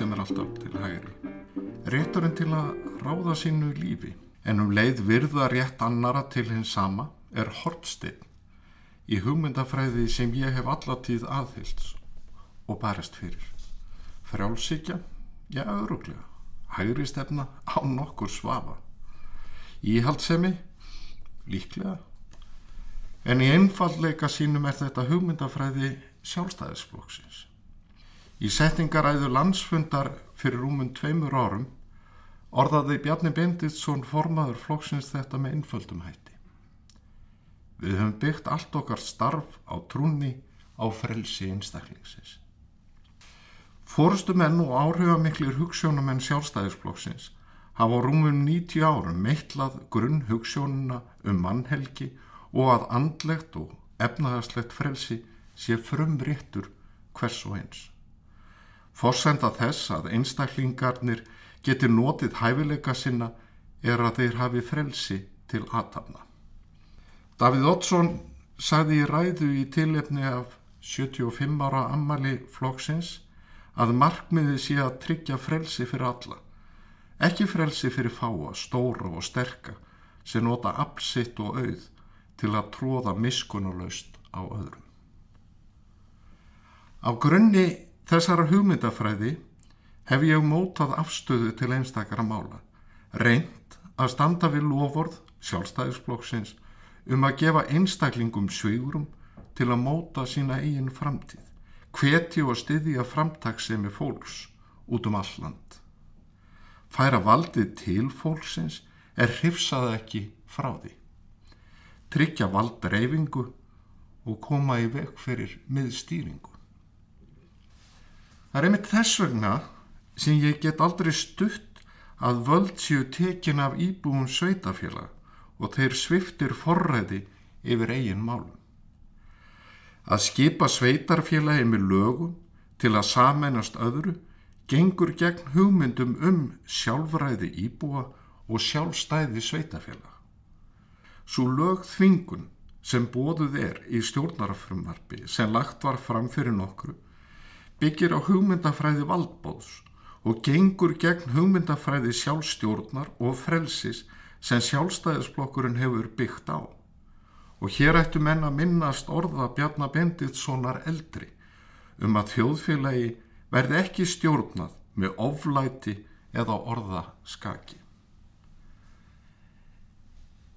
sem er alltaf til hægri. Rétturinn til að ráða sínu lífi en um leið virða rétt annara til hins sama er hortstinn í hugmyndafræði sem ég hef allatíð aðhylds og barist fyrir. Frjálsíkja? Já, öruglega. Hægri stefna á nokkur svafa. Íhaldsemi? Líklega. En í einfallleika sínum er þetta hugmyndafræði sjálfstæðisflokksins. Í setningaræðu landsfundar fyrir rúmum tveimur árum orðaði Bjarni Benditsson formaður flokksins þetta með einföldum hætti. Við höfum byggt allt okkar starf á trúni á frelsi einstaklingsins. Fórustu menn og áhrifamiklir hugssjónumenn sjálfstæðisflokksins hafa á rúmum 90 árum meitlað grunn hugssjónuna um mannhelgi og að andlegt og efnaðarslegt frelsi sé frumréttur hvers og eins. Forsenda þess að einstaklingarnir geti notið hæfileika sinna er að þeir hafi frelsi til aðtapna. Davíð Oddsson sagði í ræðu í tilefni af 75 ára ammali flokksins að markmiði sé að tryggja frelsi fyrir alla, ekki frelsi fyrir fáa, stóra og sterka sem nota absitt og auð til að tróða miskunnulegst á öðrum. Á grunni þessara hugmyndafræði hef ég mótað afstöðu til einstakara mála, reynd að standa við lofórð sjálfstæðisflokksins um að gefa einstaklingum svigurum til að móta sína eigin framtíð, hveti og styðja framtagsemi fólks út um alland. Færa valdið til fólksins er hrifsað ekki frá því tryggja vald reyfingu og koma í veg fyrir miðstýringu. Það er einmitt þess vegna sem ég get aldrei stutt að völd séu tekin af íbúum sveitafélag og þeir sviftir forræði yfir eigin málum. Að skipa sveitarfélagi með lögum til að samennast öðru gengur gegn hugmyndum um sjálfræði íbúa og sjálfstæði sveitafélag. Svo lög þvingun sem bóðuð er í stjórnarfrumvarfi sem lagt var fram fyrir nokkru byggir á hugmyndafræði valdbóðs og gengur gegn hugmyndafræði sjálfstjórnar og frelsis sem sjálfstæðisblokkurinn hefur byggt á. Og hér ættu menn að minnast orða Bjarnar Benditssonar eldri um að þjóðfélagi verði ekki stjórnað með oflæti eða orða skaki.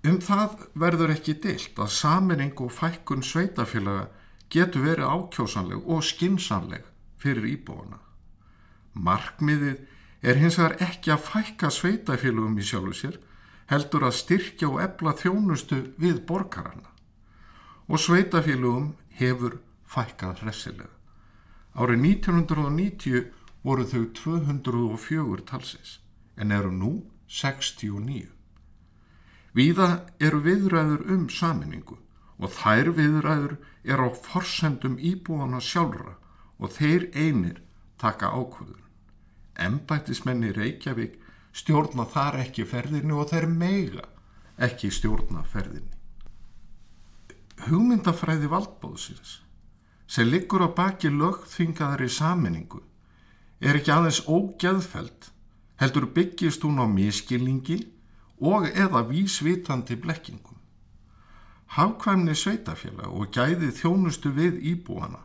Um það verður ekki deilt að saminning og fækkun sveitafélaga getur verið ákjósanleg og skinsanleg fyrir íbúana. Markmiðið er hins vegar ekki að fækka sveitafélagum í sjálfu sér, heldur að styrkja og ebla þjónustu við borgarana. Og sveitafélagum hefur fækkað hressilega. Árið 1990 voru þau 204 talsins en eru nú 69. Víða eru viðræður um saminningu og þær viðræður eru á forsendum íbúana sjálfra og þeir einir taka ákvöðun. Embættismenni Reykjavík stjórna þar ekki ferðinni og þeir meiga ekki stjórna ferðinni. Hugmyndafræði valdbóðsins sem liggur á baki lögþvingaðari saminningu er ekki aðeins ógeðfælt heldur byggist hún á miskilningi og eða vísvitandi blekkingum. Hafkvæmni sveitafélag og gæði þjónustu við íbúana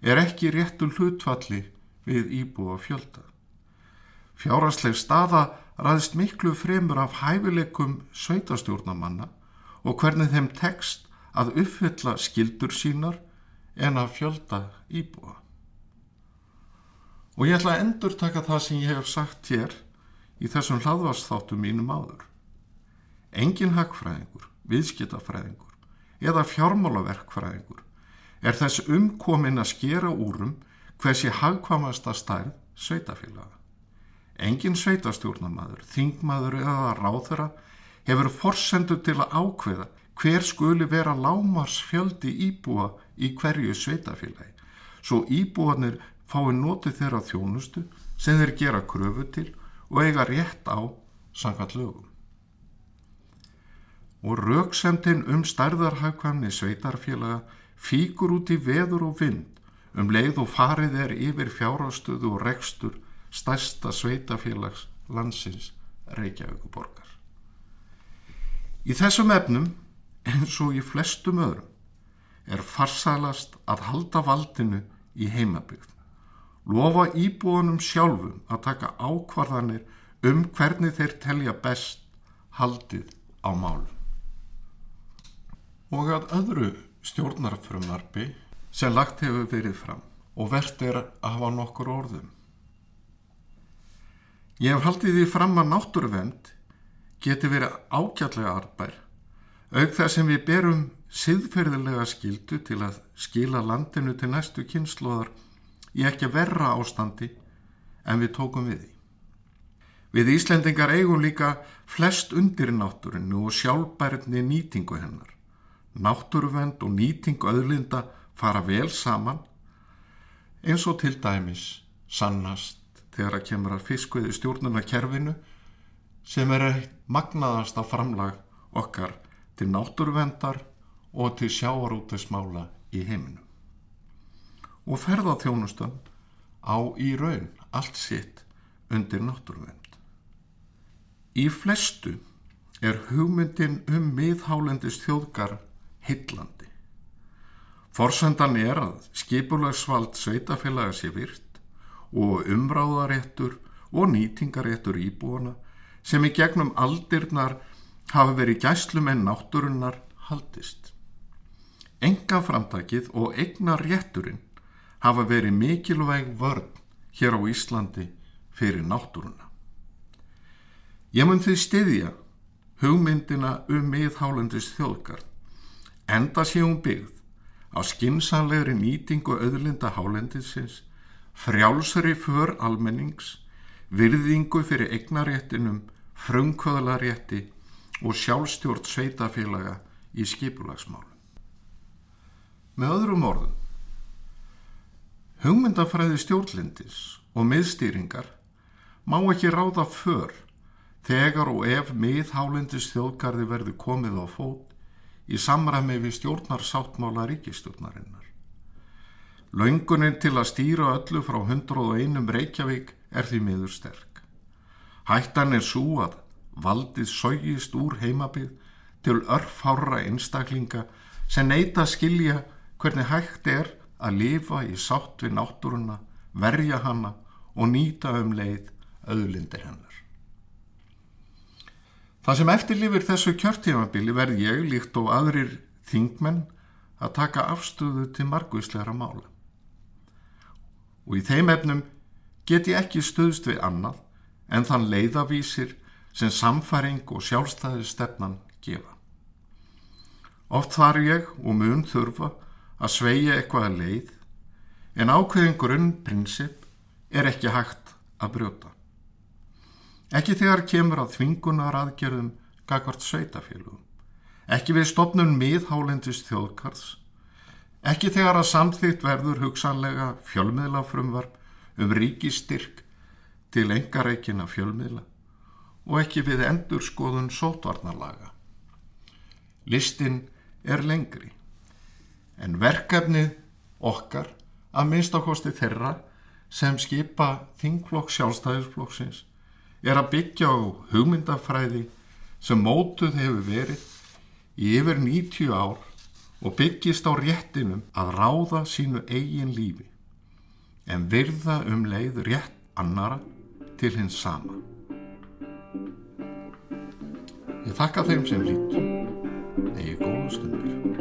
er ekki réttul hlutfalli við íbúa fjölda. Fjárasleg staða ræðist miklu fremur af hæfileikum sveitastjórnamanna og hvernig þeim tekst að uppfylla skildur sínar en að fjölda íbúa. Og ég ætla að endur taka það sem ég hef sagt hér í þessum hlaðvarsþáttum mínum áður. Engin hagfræðingur, viðskiptafræðingur eða fjármálaverkfræðingur er þess umkomin að skera úrum hversi hagkvamasta stærð sveitafélaga. Engin sveitastjórnamaður, þingmaður eða ráðara hefur forsendu til að ákveða hver skuli vera lámars fjöldi íbúa í hverju sveitafélagi, svo íbúanir fái notið þeirra þjónustu sem þeir gera kröfu til og eiga rétt á samkvæmt lögum. Og rauksemtin um stærðarhagkvæmni sveitarfélaga fíkur út í veður og vind um leið og farið er yfir fjárástöðu og rekstur stærsta sveitafélags landsins Reykjavíkuborgar. Í þessum efnum, eins og í flestum öðrum, er farsalast að halda valdinu í heimabygð. Lofa íbúanum sjálfum að taka ákvarðanir um hvernig þeir telja best haldið á málum. Og að öðru stjórnarfrumvarfi sem lagt hefur verið fram og verðt er að hafa nokkur orðum. Ég hef haldið því fram að náttúruvend geti verið ágjallega arbær, auk þar sem við berum siðferðilega skildu til að skila landinu til næstu kynnslóðar í ekki verra ástandi en við tókum við því. Við Íslendingar eigum líka flest undir náttúrinu og sjálfbærni nýtingu hennar. Náttúruvend og nýtingu öðlinda fara vel saman eins og til dæmis sannast þegar að kemur að fiskveði stjórnunarkerfinu sem er magnaðasta framlag okkar til náttúruvendar og til sjáarútismála í heiminu. Og ferðarþjónustan á í raun allt sitt undir náttúruvend. Í flestu er hugmyndin um miðhálendist þjóðgar hillandi. Forsendan er að skipulagsvald sveitafélaga sé virt og umráðaréttur og nýtingaréttur íbúana sem í gegnum aldirnar hafa verið gæslum en náttúrunnar haldist. Enga framtakið og egna rétturinn hafa verið mikilvæg vörn hér á Íslandi fyrir náttúruna. Ég mun því stiðja hugmyndina um miðhálendis þjóðgarð enda sé hún byggð á skinsanlegri nýtingu öðlinda hálendisins frjálsri för almennings, virðingu fyrir eignaréttinum, frumkvöðlarétti og sjálfstjórn sveitafélaga í skipulagsmálum. Með öðrum orðum, hugmyndafræði stjórnlindis og miðstýringar má ekki ráða för þegar og ef miðhálendis þjóðgarði verður komið á fót í samræmi við stjórnarsáttmála ríkistjórnarinnar. Laungunin til að stýra öllu frá 101 Reykjavík er því miður sterk. Hættan er svo að valdið sógist úr heimabið til örfhára einstaklinga sem neyta að skilja hvernig hægt er að lifa í sátt við náttúruna, verja hana og nýta um leið auðlindir hennar. Það sem eftirlifir þessu kjörtífabili verð ég líkt og aðrir þingmenn að taka afstöðu til margvísleira mála og í þeim efnum get ég ekki stöðst við annað en þann leiðavísir sem samfæring og sjálfstæði stefnan gefa. Oft þar ég og mun þurfa að sveia eitthvað að leið en ákveðin grunnprinsip er ekki hægt að brjóta. Ekki þegar kemur að þvingunar aðgerðum gagvart sveitafélugum, ekki við stopnum miðhálendist þjóðkars Ekki þegar að samþýtt verður hugsanlega fjölmiðlafrumvarp um ríkistyrk til engareikina fjölmiðla og ekki við endur skoðun sótvarnalaga. Listin er lengri en verkefnið okkar að minnstakosti þeirra sem skipa þingflokk sjálfstæðisflokksins er að byggja á hugmyndafræði sem mótuð hefur verið í yfir 90 ár og byggist á réttinum að ráða sínu eigin lífi en virða um leið rétt annara til hins sama. Ég þakka þeim sem lítu, eigi góða stundir.